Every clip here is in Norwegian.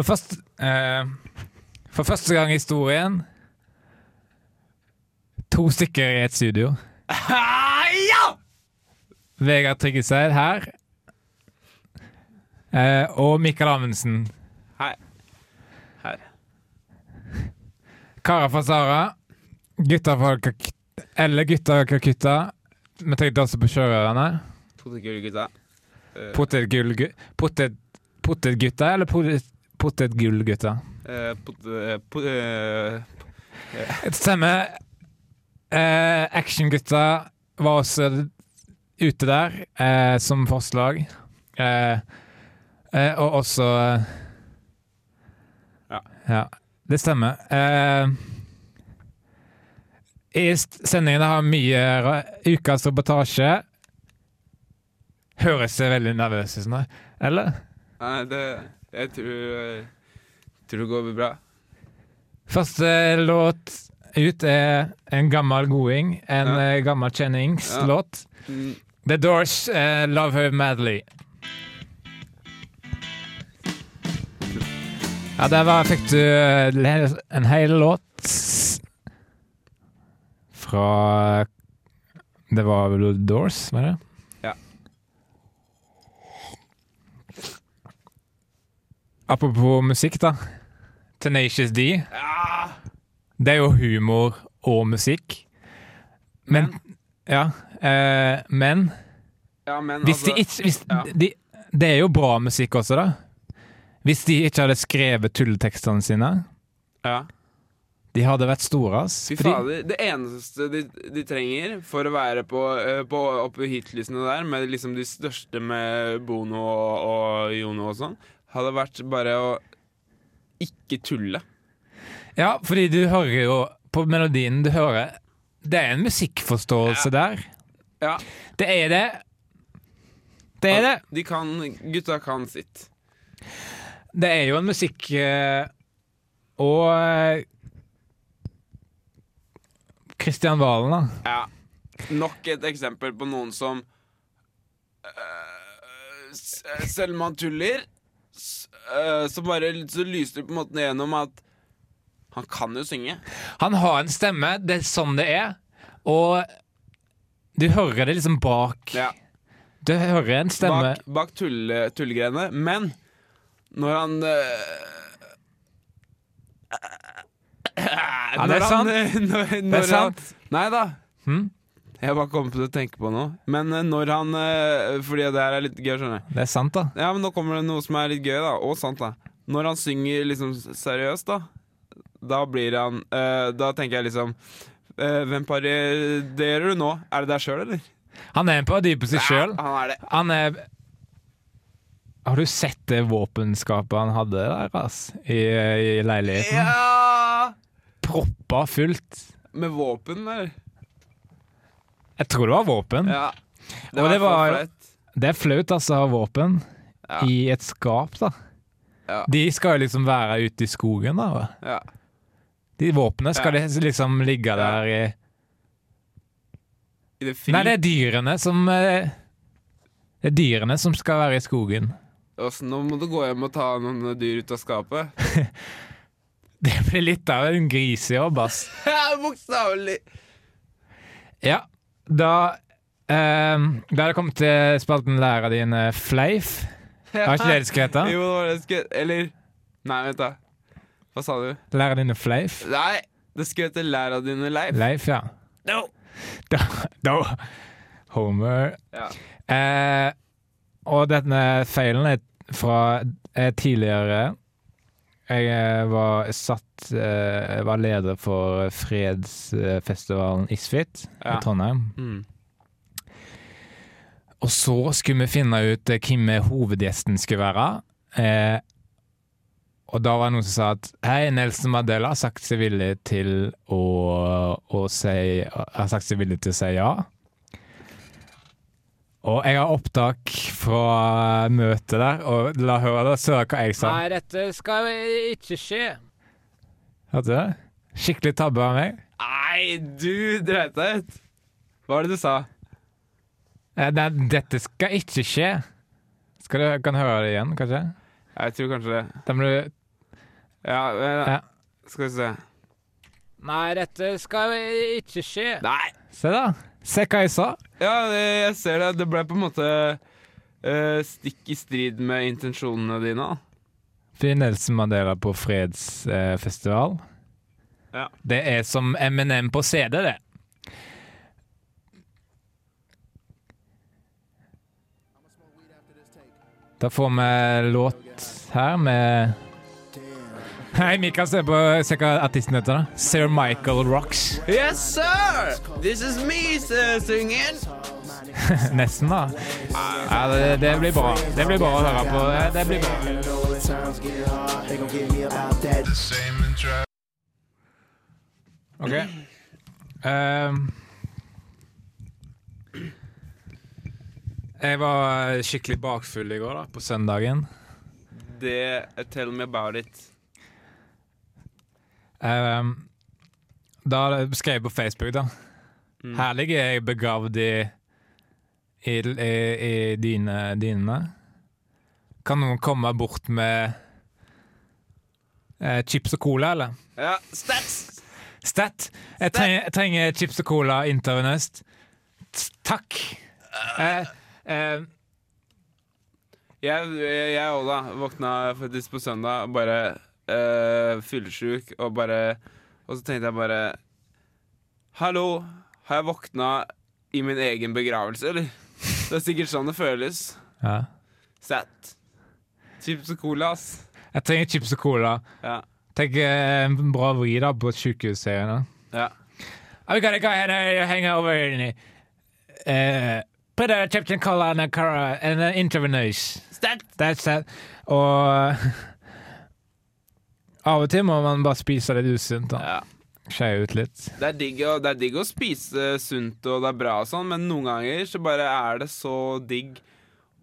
For, først, eh, for første gang i historien To stykker i et studio. ja! Vegard Tryggeseid her. Eh, og Mikael Amundsen. Hei. Her. Kara fra Sara. Gutter fra Kalk- Eller gutter fra Kakutta. Vi tenkte også på sjørøverne. Potetgullgutta. gutta. eller Potetgullgu- Potet, Potetgutta eller potet, Potetgullgutta? eh, pot, eh, pot, eh, Det stemmer. Uh, Actiongutta var også ute der uh, som forslag. Eh, eh, og også eh, Ja. ja. Det stemmer. Eh, I sendingen har mye ukas reportasje. Høres veldig nervøs ut? Eller? Nei, det Jeg tror eh, Tror det går bra. Første låt ut er en gammel goding. En Ja. eh, gammel kjenningslåt. Mm. The Doors, uh, 'Love Her Madly'. Ja, der var, fikk du en hel låt fra Det var vel Doors, var det? Ja. Apropos musikk, da. Tenacious D. Ja! Det er jo humor og musikk. Men Ja. Eh, men ja, men hvis de altså ikke hvis ja. de, Det er jo bra musikk også, da. Hvis de ikke hadde skrevet tulletekstene sine, ja. de hadde vært store, ass. Fy fader. Det eneste de, de trenger for å være på, eh, på oppe hitlistene der, med liksom de største med Bono og, og Jono og sånn, hadde vært bare å ikke tulle. Ja, fordi du hører jo på melodien du hører Det er en musikkforståelse der. Ja. Det er det. Det er det. De kan, gutta kan sitt. Det er jo en musikk eh, Og eh, Kristian Valen, da. Ja. Nok et eksempel på noen som Selv om han tuller, så bare så lyser det på en måte gjennom at han kan jo synge. Han har en stemme, det er sånn det er. Og du hører det liksom bak. Ja. Du hører en stemme Bak, bak tulle, tullegreiene. Men når han øh, Ja, det er sant. Når, når, Det er sant. Han, nei da. Hm? Jeg bare kom til å tenke på noe. Men øh, når han øh, Fordi det her er litt gøy, skjønner jeg. Det er sant, da. Ja, men nå kommer det noe som er litt gøy, da. Og sant, da. Når han synger liksom seriøst, da. Da blir han uh, Da tenker jeg liksom uh, Hvem parodierer du nå? Er det deg sjøl, eller? Han er en parodi på seg sjøl. Ja, han er det. Han er Har du sett det våpenskapet han hadde der, ass? I, i leiligheten? Ja! Proppa fullt. Med våpen, eller? Jeg tror det var våpen. Ja. Og det var- Det er flaut, altså, å ha våpen Ja. i et skap, da. Ja. De skal jo liksom være ute i skogen, da. Ja. De våpnene skal Ja. liksom ligge der i I det fri. Nei, det er dyrene som eh, Det er dyrene som skal være i skogen. Også, nå må du gå hjem og ta noen dyr ut av skapet. Det blir litt av en grisejobb, ass. Bokstavelig. Ja, da eh, Da er det kommet til spalten Læra din eh, fleif. Har ikke det det da. hete? Jo, det var det skrevet. skulle Eller Nei, vent, da. Hva sa du? Læra dine fleif? Nei, det skulle hete Læra dine Leif. Leif, ja. No. Da, da. Homer. Ja. Eh, og denne feilen er fra tidligere Jeg eh, var satt eh, Jeg var leder for fredsfestivalen Isfit Ja. i Trondheim. Mm. Og så skulle vi finne ut eh, hvem hovedgjesten skulle være. Eh, og da var det noen som sa at Hei, Nelson Mandela har sagt seg villig til å, å si Har sagt seg villig til å si ja. Og jeg har opptak fra møtet der, og la høre da, så hva jeg sa. Nei, dette skal ikke skje. Hørte du det? Skikkelig tabbe av meg. Nei, du dreit deg ut. Hva var det du sa? Eh, nei, dette skal ikke skje. Skal du kan du høre det igjen, kanskje? Jeg tror kanskje det. Da må du Ja, men Ja. skal vi se. Nei, dette skal ikke skje. Nei! Se da. Se hva jeg sa. Ja, jeg ser det. Det ble på en måte uh, stikk i strid med intensjonene dine. Fordi Nelson Mandela på fredsfestival. Ja. Det er som Eminem på CD, det. Da får vi låt her med Hei, Mikael. se på se hva artisten heter. da Sir Michael Rocks. Yes, sir! This is me sir, singing. Nesten, da. Ja, det, det blir bra. Det blir bra å høre på. Det blir bra. OK. Um, jeg var skikkelig bakfull i går, da, på søndagen. Det Tell me about it. Ehm, da skrev jeg på Facebook, da. Mm. Her ligger jeg begravd i, i, i, i dine dynene. Kan noen komme bort med eh, chips og cola, eller? Ja, stats! Stat. Jeg trenger, jeg trenger chips og cola intravenøst. Takk. Eh, eh, Jeg jeg òg, da. Våkna faktisk på søndag bare uh, fyllesyk og bare Og så tenkte jeg bare Hallo, har jeg våkna i min egen begravelse, eller? Det er sikkert sånn det føles. ja. Sett. Chips og cola, ass. Jeg trenger chips og cola. Ja. Tenk eh, en bra vri da på sykehusserien. ja. I've got a guy and hang over in uh, Put a chip and cola and a, and an intravenous. Stat! That's that. Og av og til må man bare spise litt usunt. da. Ja. Skeie ut litt. Det er, digg det er digg å spise sunt og det er bra og sånn, men noen ganger så bare er det så digg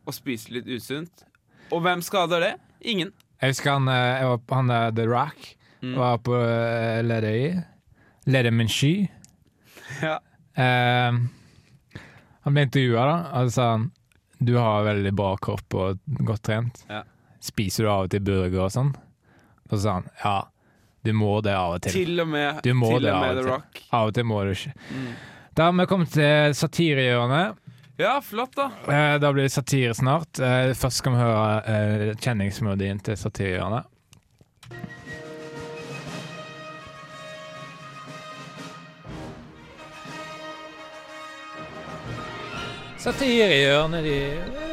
å spise litt usunt. Og hvem skader det? Ingen. Jeg husker han, eh, jeg var, han der The Rock Mm. var på Lerøy Lerøy min Sky. Ja. Eh, han ble intervjua, da, og så sa han du har veldig bra kropp og godt trent. Ja. Spiser du av og til burger og sånn? Og så sa han ja, du må det av og til. Til og med, til og av med og The til. Rock. Av og til må du ikke. Mm. Da har vi kommet til satirehjørnet. Ja, flott, da. Eh, Da blir det satire snart. Eh, Først skal vi høre eh, kjenningsmelodien til satirehjørnet. Satirehjørnet, de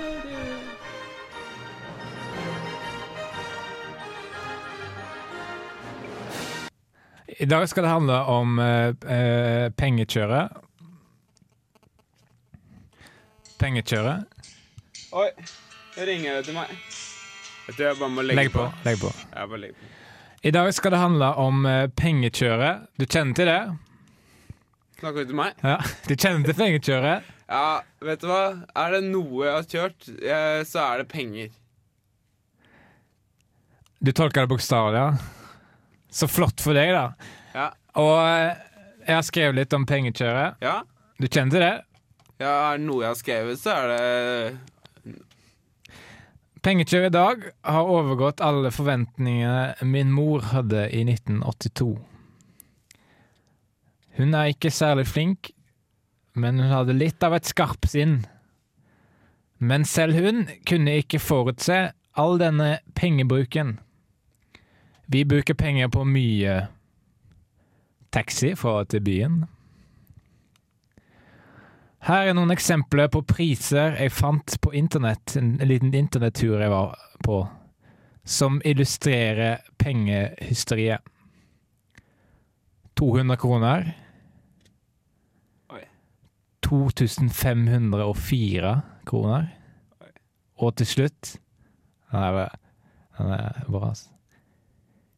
I dag skal det handle om eh, eh, pengekjøret. Pengekjøret. Oi, nå ringer det til meg. Jeg tror jeg bare må legge Legg på. Legg på. Jeg bare legger på. I dag skal det handle om eh, pengekjøret. Du kjenner til det? Snakker du til meg? Ja, Du kjenner til pengekjøret? Ja, vet du hva? Er det noe jeg har kjørt, eh, så er det penger. Du tolker det bokstavelig, ja? Så flott for deg, da. Ja. Og eh, jeg har skrevet litt om pengekjøret. Ja, Du kjenner til det? ja er det noe jeg har skrevet, så er det Pengekjøret i dag har overgått alle forventningene min mor hadde i 1982. Hun er ikke særlig flink, men hun hadde litt av et skarpsinn. Men selv hun kunne ikke forutse all denne pengebruken. Vi bruker penger på mye taxi fra og til byen. Her er noen eksempler på priser jeg fant på internett, en liten internettur jeg var på, som illustrerer pengehysteriet. 200 kroner. 2504 kroner. Og til slutt Den er, bra, altså.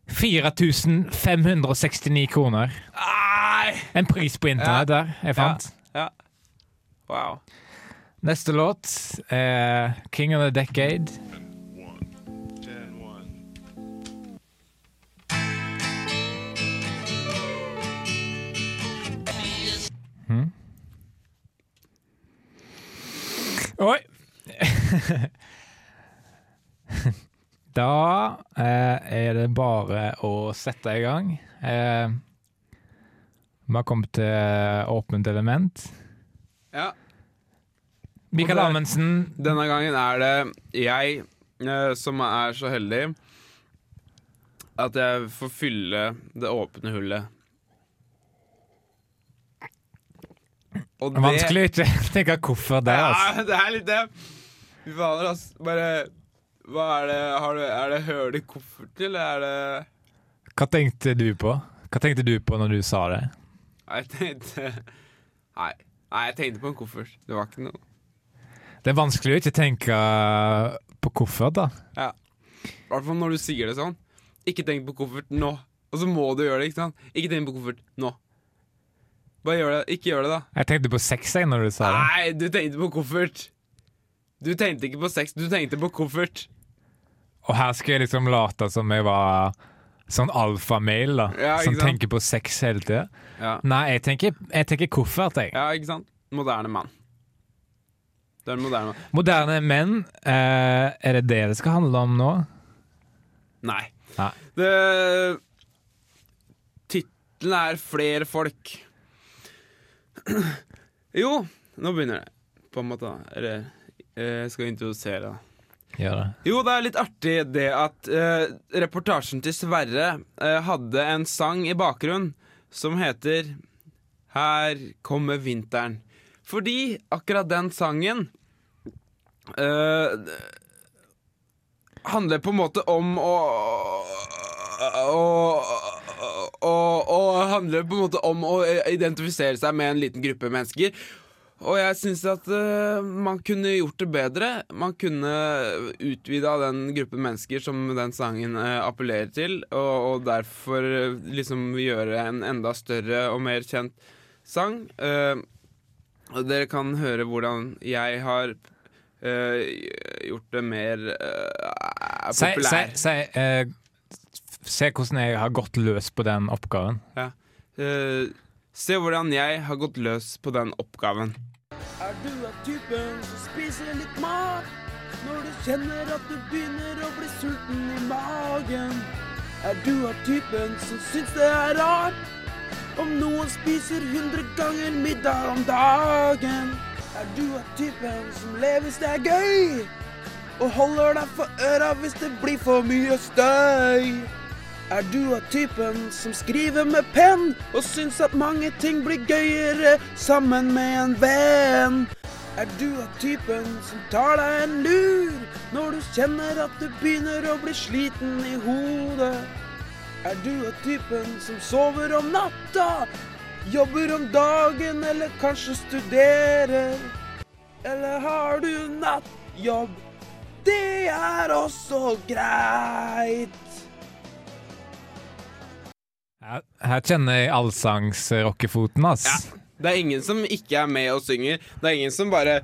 4569 kroner. Nei! En pris på internett der jeg fant. Ja. Wow. Neste låt er King of the Decade. Hmm? Oi! Da eh, er det bare å sette i gang. Eh, vi har kommet til åpent element. Ja. Mikael Amundsen, Denne gangen er det jeg eh, som er så heldig at jeg får fylle det åpne hullet. Og det- vanskelig å ikke tenke hvorfor det. Altså. Ja, det er litt det. Fy fader, altså. Bare Hva er det? Har du, er det høl i kofferten, eller er det Hva tenkte du på? Hva tenkte du på når du sa det? Jeg tenkte Nei. Nei, jeg tenkte på en koffert. Det var ikke noe Det er vanskelig å ikke tenke på koffert, da. Ja. I hvert fall når du sier det sånn. Ikke tenk på koffert nå. Og så må du gjøre det, ikke sant? Ikke tenk på koffert nå. Bare gjør det. Ikke gjør det, da. Jeg tenkte på sex jeg når du sa det. Nei, du tenkte på koffert. Du tenkte ikke på sex, du tenkte på koffert. Og her skal jeg liksom late som jeg var sånn alfamail, da. Ja, som sant? tenker på sex hele tida. Ja. Nei, jeg tenker, jeg tenker koffert, jeg. ja, ikke sant? Moderne mann. Er moderne mann. Moderne menn, eh, er det det det skal handle om nå? Nei. Nei. Det Tittelen er 'Flere folk'. jo, nå begynner det, på en måte. Eller eh, jeg skal introdusere. da. Gjør. Jo, det er litt artig det at eh, reportasjen til Sverre eh, hadde en sang i bakgrunnen som heter 'Her kommer vinteren'. Fordi akkurat den sangen eh, handler på en måte om å og handler på en måte om å identifisere seg med en liten gruppe mennesker. Og jeg syns at uh, man kunne gjort det bedre. Man kunne utvida den gruppen mennesker som den sangen uh, appellerer til, og, og derfor uh, liksom gjøre en enda større og mer kjent sang. Dere kan høre hvordan jeg har gjort det mer populær. Se, eh, se hvordan jeg har gått løs på den oppgaven. Eh, se hvordan jeg har gått løs på den oppgaven. Er du av typen som spiser litt mat når du kjenner at du begynner å bli sulten i magen? Er du av typen som syns det er rart om noen spiser 100 ganger middag om dagen? Er du av typen som ler hvis det er gøy og holder deg for øra hvis det blir for mye støy? Er du av typen som skriver med penn og syns at mange ting blir gøyere sammen med en venn? Er du av typen som tar deg en lur når du kjenner at du begynner å bli sliten i hodet? Er du av typen som sover om natta, jobber om dagen eller kanskje studerer? Eller har du nattjobb? Det er også greit. Her, kjenner jeg allsangsrockefoten, ass. Ja. Det er ingen som ikke er med og synger. Det er ingen som bare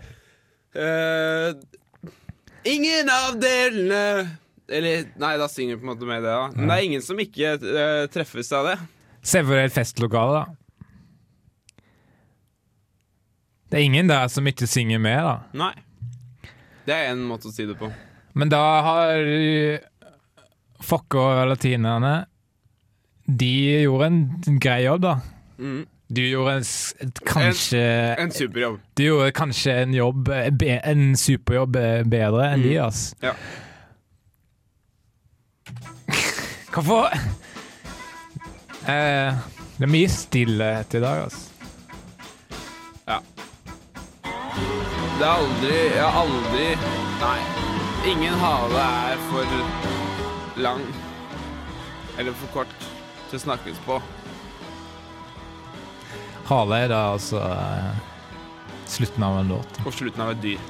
eh, Ingen av delene Eller nei, da synger du på en måte med det, da. Men det er ingen som ikke eh, treffes av det. Se for deg et festlokale, da. Det er ingen der som ikke synger med, da. Nei. Det er én måte å si det på. Men da har Fokke og latinerne De gjorde en grei jobb, da. Mm. Du gjorde en, kanskje En superjobb. Du gjorde kanskje en jobb En superjobb eh, bedre enn de, Mm. ass. Ja. Hvorfor eh, Det er mye stillhet i dag, ass. Det er aldri Jeg har aldri Nei. Ingen hale er for lang eller for kort til snakkes på. Hale er da altså eh, slutten av en låt. Og slutten av et dyr.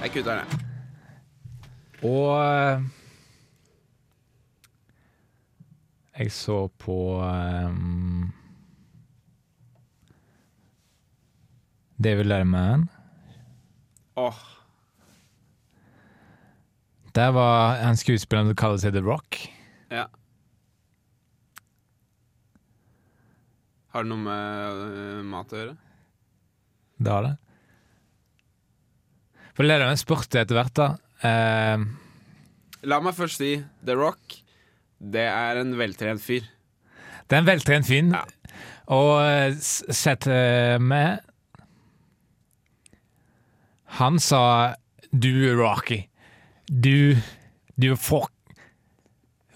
Jeg kutter den. Og eh, Jeg så på um, David Lerman. Åh. Der var en skuespiller som kaller seg The Rock. Ja. Har det noe med øh, mat å gjøre? Det har det. For det er jo en sport etter hvert, da. Eh, La meg først si The Rock. Det er en veltrent fyr. det er en veltrent fyr. Ja. Og eh, sett eh, med Han sa Du, Rocky. Du Du fuck...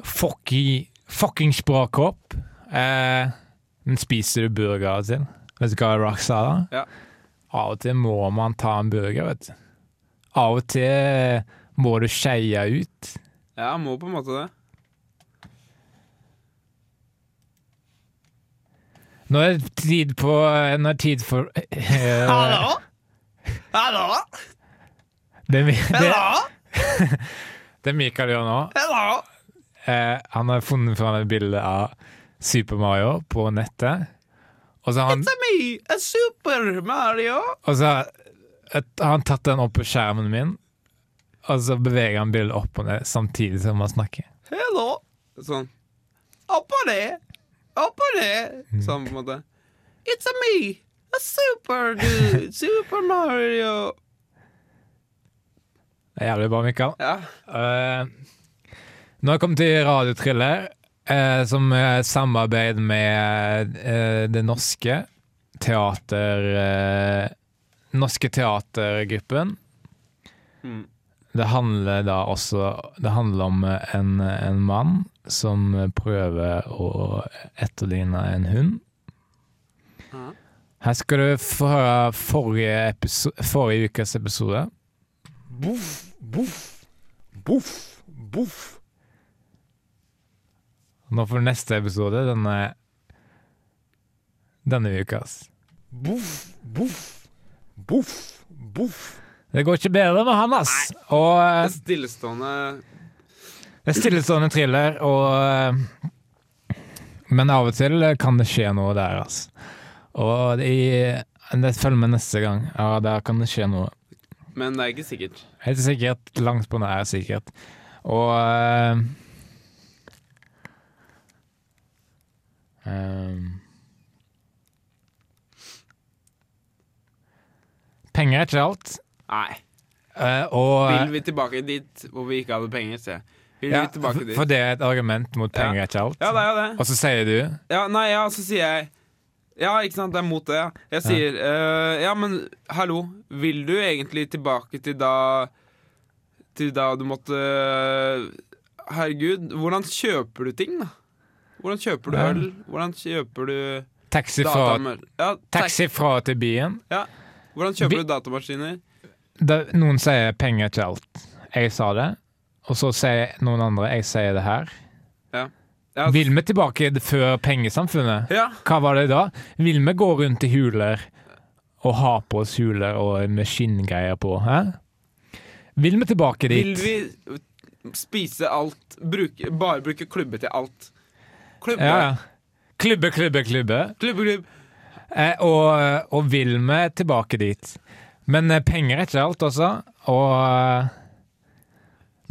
Fucky Fuckings bra kopp. Eh, men spiser du burgeren sin? Vet du hva Rock sa da? Ja. Av og til må man ta en burger, vet du. Av og til må du skeie ut. Ja, må på en måte det. Nå er det tid på Nå er det tid for eh, Hallo? Hallo? Det, mi- det, det Mikael gjør nå Hallo? Eh, Han har funnet fram et bilde av Super Mario på nettet. Og så har han, It's a me, a Super Mario. og så har et- har han tatt den opp på skjermen min, og så beveger han bildet opp og ned samtidig som han snakker. Hello. Sånn. Oppå det. Oppå det. Sånn på en måte. It's a me, a super dude, Super Mario. Det er jævlig bra, Mikael. Ja. Eh, nå har jeg kommet til Radiotriller, eh, som er samarbeid med eh, det norske teater... Eh, norske teatergruppen. Mm. Det handler da også Det handler om en, en mann som prøver å etterligne en hund. Mm. Her skal du få høre forrige, episo forrige ukes episode. Boff, boff, boff, boff. Nå får neste episode. Denne denne ukas. Boff, boff, boff, boff. Det går ikke bedre med han, ass. Og Det eh, er stillestående det er stillestående thriller, og eh, Men av og til kan det skje noe der, ass. Og i, det følger med neste gang. Ja, der kan det skje noe. Men det er ikke sikkert. Helt sikkert. Langt på nær sikkert. Og eh, ehm, Penger er ikke alt. Nei. Uh, og Vil vi tilbake dit hvor vi ikke hadde penger, se. Vil ja, vi tilbake dit? for det er et argument mot penger er ikke alt. Ja, det er det. Og så sier du Ja, nei, ja, så sier jeg Ja, ikke sant, det er mot det. ja. Jeg sier eh, Ja, men hallo, vil du egentlig tilbake til da Til da du måtte Herregud, hvordan kjøper du ting, da? Hvordan kjøper du Ja. øl? Hvordan kjøper du taxi fra, ja, taxi. fra til byen. Ja. Hvordan kjøper Vi- du datamaskiner? Da, noen sier penger til alt. Jeg sa det. Og så sier noen andre jeg sier det her. Ja, Vil vi tilbake før pengesamfunnet? ja, Hva var det da? Vil vi gå rundt i huler og ha på oss huler og med skinngreier på? Hæ? Vil vi tilbake dit? Vil vi spise alt bruke, Bare bruke klubbe til alt? Klubbe, Ja. Klubbe, klubbe, klubbe. klubbe, klubbe. Eh, og, og vil vi tilbake dit? Men eh, penger er ikke alt, også. Og eh,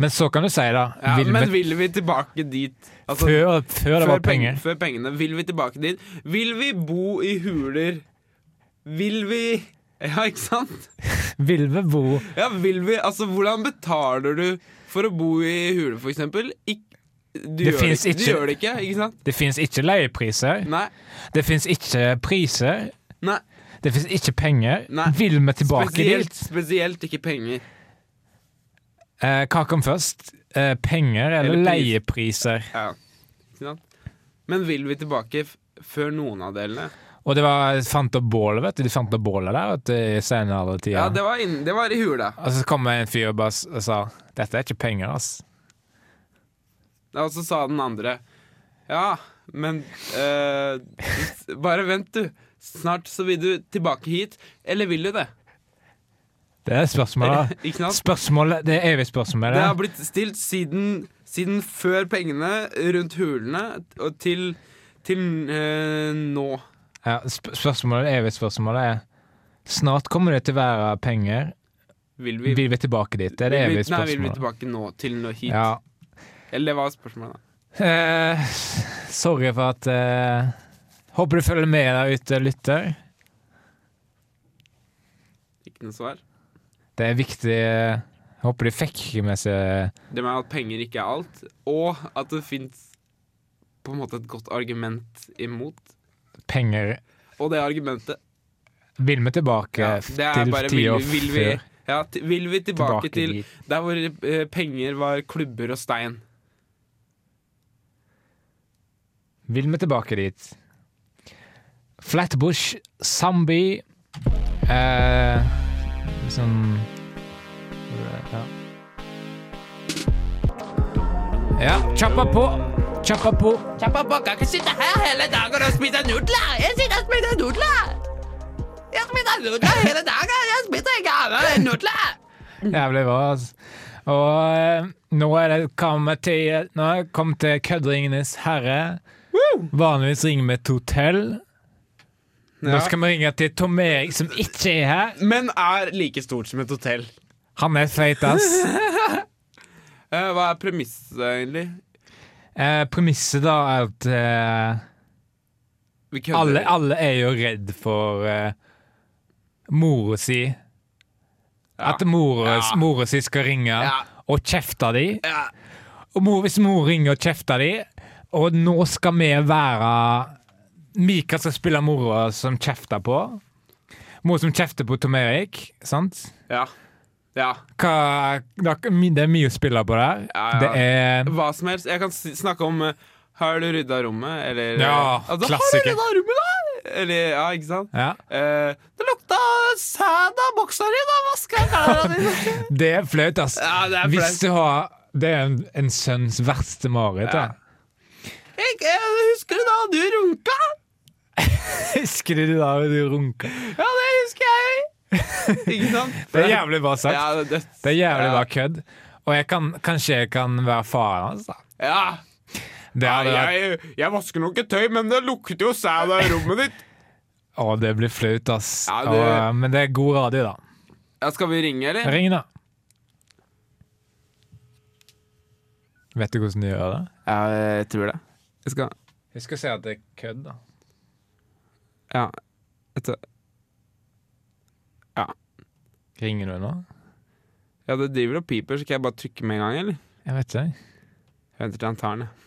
Men så kan du si, da Ja, vil men vi, vil vi tilbake dit? Altså, før, før det var peng- penger. Før pengene. Vil vi tilbake dit? Vil vi bo i huler? Vil vi Ja, ikke sant? Vil vi bo Ja, vil vi Altså, hvordan betaler du for å bo i hule, for eksempel? Ik du, Det gjør det, ikke- du gjør det ikke, ikke sant? Det fins ikke leiepriser. Nei. Det fins ikke priser. Nei. Det fins ikke penger. Nei. Vil vi tilbake Spesielt, dit? spesielt ikke penger. Eh, hva kom først? Eh, penger eller, Eller leiepriser? Ja? Men vil vi tilbake før noen av delene? Og det var fant opp bålet, vet du. De fant opp bålet der vet du, i senere tida. Ja, det var, inn, det var i hula. Og så kom det en fyr og bare sa dette er ikke penger, ass. Og så sa den andre Ja, men eh, Bare vent, du. Snart så vil du tilbake hit. Eller vil du det? Det er spørsmålet. Spørsmålet, Det er evig spørsmål. Det har blitt stilt siden, siden før pengene, rundt hulene, og til, til eh, nå. Ja, sp spørsmålet, evig spørsmålet er Snart kommer det til å være penger. Vil vi, Vil vi tilbake dit? Det er det evige spørsmålet. Nei, vil vi tilbake nå, til nå hit? Ja. Eller det var spørsmålet. Eh, sorry for at eh, Håper du følger med der ute, lytter. Ikke noe svar. Det er viktig eh, Håper de fikk med seg Det med at penger ikke er alt, og at det fins på en måte et godt argument imot. penger. Og det argumentet Vil vi tilbake ja, til vil, vi, før? ja, vil vi tilbake, Tilbake til dit. der hvor eh, penger var klubber og stein? Vil vi tilbake dit? Flatbush, Zombie eh, Sånn Ja. Ja, kjappa på! Kjappa på! Kjappa på, kan ikke sitte her hele dagen og spise nudler! Jeg sitter og spiser nudler! Jeg spiser nudler hele dagen! Jeg spiser ikke annet nudler! Jævlig bra, altså. Og eh, nå er det kommet til Nå er det kommet til Kødringenes herre. Vanligvis ringer vi et hotell. Nå skal vi ringe til Tom Erik, som ikke er her. Men er like stort som et hotell. Han er feit, ass. Eh, hva er premisset, egentlig? Eh, premisset da er at eh, Vi kødder. alle, alle er jo redd for eh, mora si. At mora, Ja. mora si skal ringe Ja. og kjefte de. Ja. Og mor, hvis mor ringer og kjefter de, og nå skal vi være Mikael skal spille mora som kjefter på. Mor som kjefter på Tom Erik, sant? ja. Ja. Hva, det er mye å spille på der. Ja, ja. Det er Hva som helst. Jeg kan snakke om eh, Har du rydda rommet? Eller Ja, altså, klassiker. Har du rydda rommet, da? Eller, ja, ikke sant? Ja. Uh, det lukta sæd av boksa di da vaska. Det er flaut, ass. Ja, det er Hvis du har Det er en, en sønns verste mareritt. Ja. Jeg, jeg husker du da du runka? Husker du da du runka? Ja, det husker jeg. ikke sant? Det er jævlig bra sagt. Ja, det, det, Det er jævlig ja. bra kødd. Og jeg kan, kanskje jeg kan være faren hans, da. Ja. Det Ja, hadde jeg, jeg vasker nok et tøy, men det lukter jo sæd av rommet ditt. Å, det blir flaut, ass. Ja, det- Og, men det er god radio, da. Ja, skal vi ringe, eller? Ring, da. Vet du hvordan de gjør det? Ja, jeg tror det. Jeg skal Husk å si at det er kødd, da. Ja. Etter. Ringer du nå? Ja, det driver og piper, så kan jeg bare trykke med en gang, eller? Jeg vet ikke. Jeg venter til han tar den, jeg.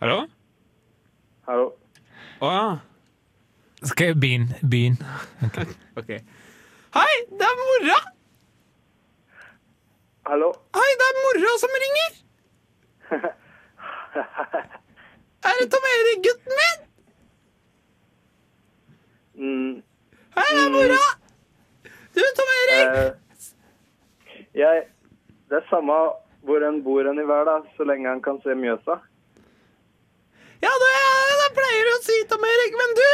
Hallo? Hallo. Å ja. Skal jeg begynne? Begynn. Ok. Hei, det er mora! Hallo. Hei, det er mora som ringer! er det Tom Erik, gutten min? Mm, Hei, det er mora! Du, Tom Erik! Uh, jeg Det er samme hvor en bor en i hver, da, så lenge han kan se Mjøsa. Ja, det, det pleier du å si, Tom Erik, men du!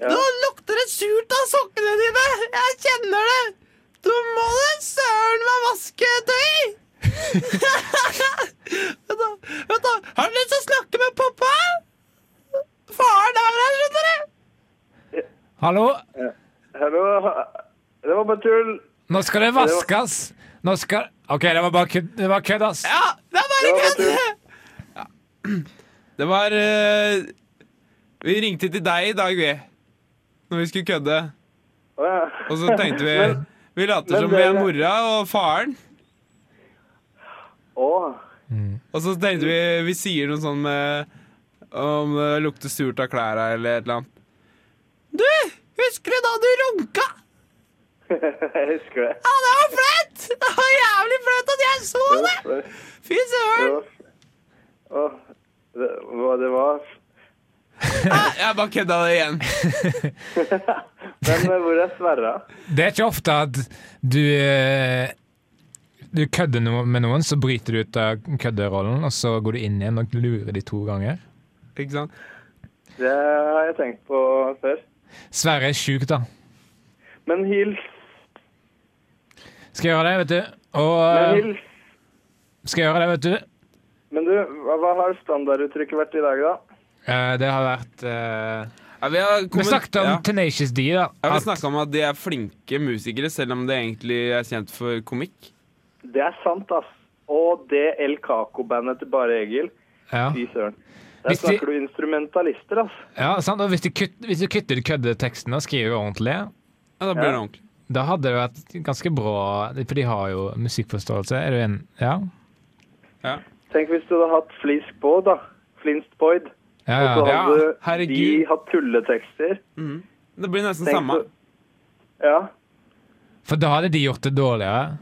Ja. Nå lukter det surt av sokkene dine! Jeg kjenner det! Du må da søren meg vaske tøy! Vent, da. Vent, da. har du lyst til å snakke med pappa? Faren er her, skjønner du! Hallo? Hallo. Det var bare tull. Nå skal det vaskes! Nå skal OK, det var bare kødd, det var kødd ass. Ja, det er bare Det var kødd! Ja. Det var uh... Vi ringte til deg i dag, vi. Når vi skulle kødde. Og så tenkte vi Vi later som vi er mora og faren. Og så tenkte vi Vi sier noe sånn med Om det lukter surt av klærne eller et eller annet. Du! Husker du da du runka? Jeg husker det. Ja, det var flaut! Det var jævlig flaut at jeg så det! Fy søren! var, det, hva det var Jeg bare kødda det igjen. Men eh, hvor er Sverre? Det er ikke ofte at du eh, Du kødder med noen, så bryter du ut av kødderollen, og så går du inn igjen og lurer de to ganger. Ikke sant? Det har jeg tenkt på før. Sverre er sjuk, da. Men hils. Skal jeg gjøre det, vet du. Og Men eh, hils. skal jeg gjøre det, vet du. Men du, hva har standarduttrykket vært i dag, da? Eh, det har vært uh, Ja, vi, har Vi snakket om ja. Tenacious D, da. Ja, vi At- snakka om at de er flinke musikere, selv om det egentlig er kjent for komikk. Det er sant, ass. Og det El Caco-bandet til Bare Egil. ja. Fy søren. Der Hvis de- snakker du instrumentalister, ass. Ja, sant? Og hvis du, kutter, hvis kutter køddeteksten og skriver ordentlig, Ja, da blir det ordentlig. da hadde det vært ganske bra, for de har jo musikkforståelse. Er du en Ja? Tenk hvis du hadde hatt Flisk Boyd, da. Flinst Boyd. Ja, Og så ja. Ja, hadde de herregud. hatt tulletekster. Det blir nesten Tenk samme. så- Ja. For da hadde de gjort det dårligere.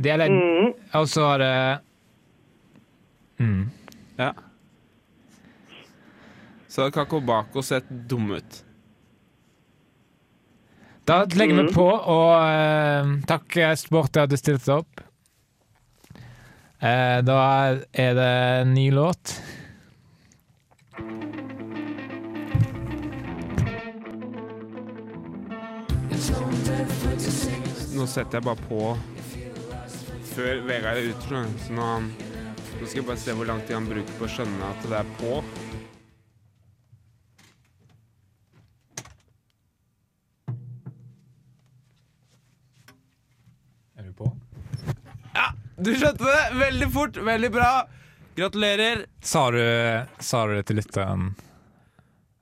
De eller, Mhm. Og så hadde mm. Ja. Så hadde Kakobako sett dum ut. Da legger mm. vi på, og uh, takk, Sport, at du stilte opp. Uh, da er det en ny låt. Nå setter jeg bare på før Vegard er ute, så nå, nå skal jeg bare se hvor lang tid han bruker på å skjønne at det er på. Er du på? Ja, Du skjønte det! Veldig fort! Veldig bra! Gratulerer! Sa du, sa du det til lytteren?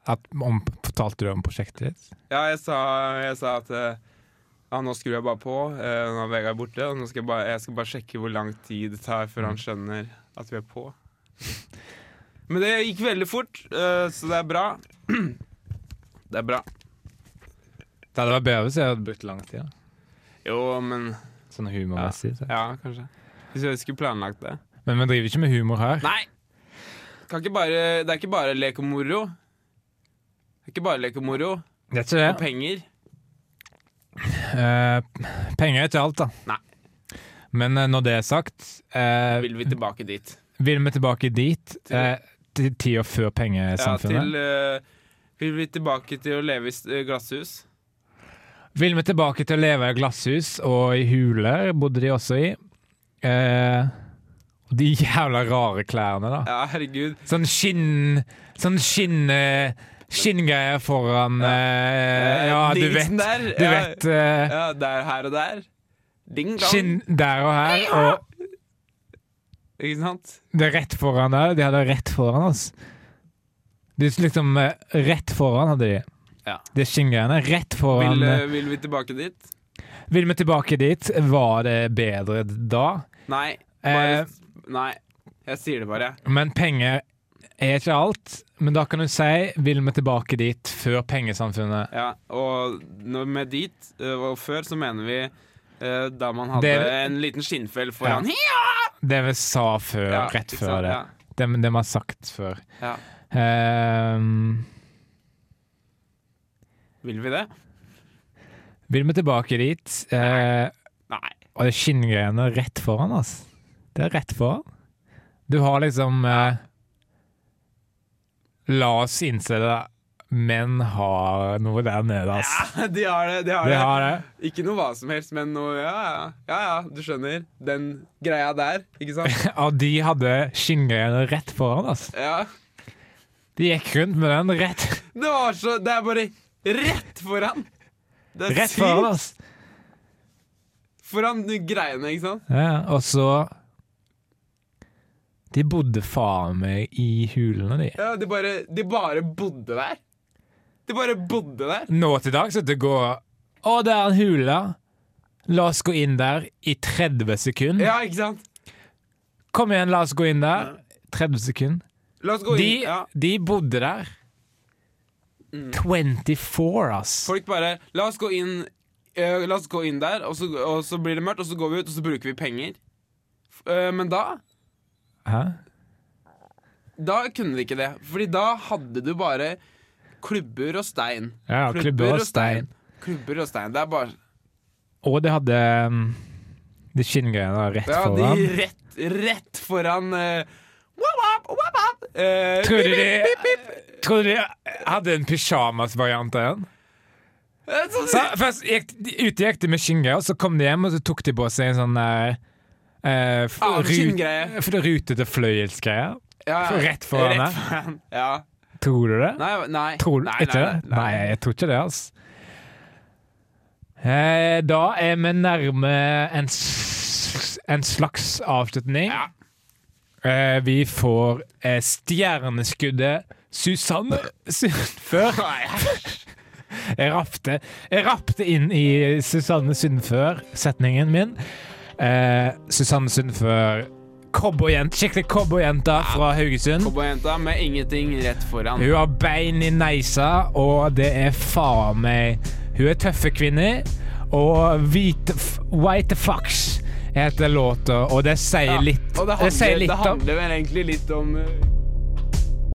At, om, fortalte du om prosjektet ditt? Ja, jeg sa, jeg sa at eh, ja, nå skrur jeg bare på. eh, Nå er Vegard borte. Og skal jeg, bare, jeg skal bare sjekke hvor lang tid det tar før han skjønner at vi er på. Men det gikk veldig fort, eh, så det er bra. Det er bra. Det hadde vært bedre hvis jeg hadde brukt lang tid. da. Jo, men Sånn humormessig. så. Ja, kanskje. Hvis jeg skulle planlagt det. Men vi driver ikke med humor her. Nei! Bare, det er ikke bare lek og moro. Det er ikke bare lek og moro. Det er ikke Og penger. Eh, penger er ikke alt, da. Nei. Men eh, når det er sagt, eh, Vil vi tilbake dit. vil vi tilbake dit. Eh, til tida før Ja, pengesamfunnet. til eh, Vil vi tilbake til å leve i s- eh, glasshus? Vil vi tilbake til å leve i glasshus, og i huler bodde de også i. Eh, og de jævla rare klærne, da. Ja, herregud. Sånn skinn Sånn skinn eh, Skinngreier foran eh, Ja, du vet. Du vet eh, Ja, der, her og der. Ding dong. Skinn der og her, og Ikke sant? det er rett foran der. De hadde rett foran oss. Det er liksom eh, Rett foran hadde de. Ja. De skinngreiene. Rett foran Vil, eh, eh, vil vi tilbake dit? Vil vi tilbake dit? Var det bedre da? Nei. Bare, Eh, nei. Jeg sier det bare. Men penger er ikke alt. Men da kan du si vil vi tilbake dit før pengesamfunnet. Ja, og når med dit eh, og før så mener vi eh, da man hadde Det- en liten skinnfell foran. Det vi sa før, Ja, rett før sant? det. Ja. Det, det vi har sagt før. Ja. Um, Vil vi det? vil vi tilbake dit? Eh, Nei. og det er skinngreiene rett foran oss. Det er rett foran. Du har liksom eh, La oss innse det. Menn har noe der nede, ass. Ja, de har det. De har De det. har det. Ikke noe hva som helst, men noe Ja, ja, ja, ja du skjønner. Den greia der, ikke sant? ja, de hadde skinngreiene rett foran ass. Ja. De gikk rundt med den rett, Det var så Det er bare rett foran! Det er rett sykt. foran ass. Foran greiene, ikke sant? Ja, og så De bodde faen meg i hulene, de. Ja, de bare, de bare bodde der. De bare bodde der. Nå til dags at det går Å, det er en hule. La oss gå inn der i 30 sekunder. Ja, ikke sant? Kom igjen, la oss gå inn der. 30 sekunder. La oss gå De, inn. Ja. de bodde der. 24, ass. Folk bare La oss gå inn uh, La oss gå inn der, og så, og så blir det mørkt, og så går vi ut, og så bruker vi penger. Eh, men da Hæ? Da kunne de ikke det. Fordi da hadde du bare klubber og stein. Ja, klubber og stein. Klubber og stein. Det er bare Og det hadde um, de skinngreiene rett Ja, de foran. rett, rett foran uh, wap, wap, wap, wap. Uh, Tror du de, tror du de hadde en pyjamasvariant av den? Eh, så- først gikk, de- ute gikk de med skinngreier, så kom de hjem og så tok de på seg en sånn der eh, f- Ah, rut- skinngreie. rutete fløyelsgreier. ja, ja. rett foran Rett Ja. Tror du det? Nei, nei. Tror nei, ikke det? Nei, jeg tror ikke det, altså. Eh, da er vi nærme en, en slags avslutning. Ja. Eh, vi får eh, stjerneskuddet Susanne Sundfør. Jeg rappte, jeg rapte inn i Susanne Sundfør-setningen min. Eh, Susanne Sundfør, cowboyjente, skikkelig cowboyjente fra Haugesund. Cowboyjenta med ingenting rett foran. Hun har bein i neisa, og det er faen meg Hun er tøffe kvinner, og hvite White Fox heter låta, og det sier Ja, litt Og det det handler, det om handler vel egentlig litt om uh,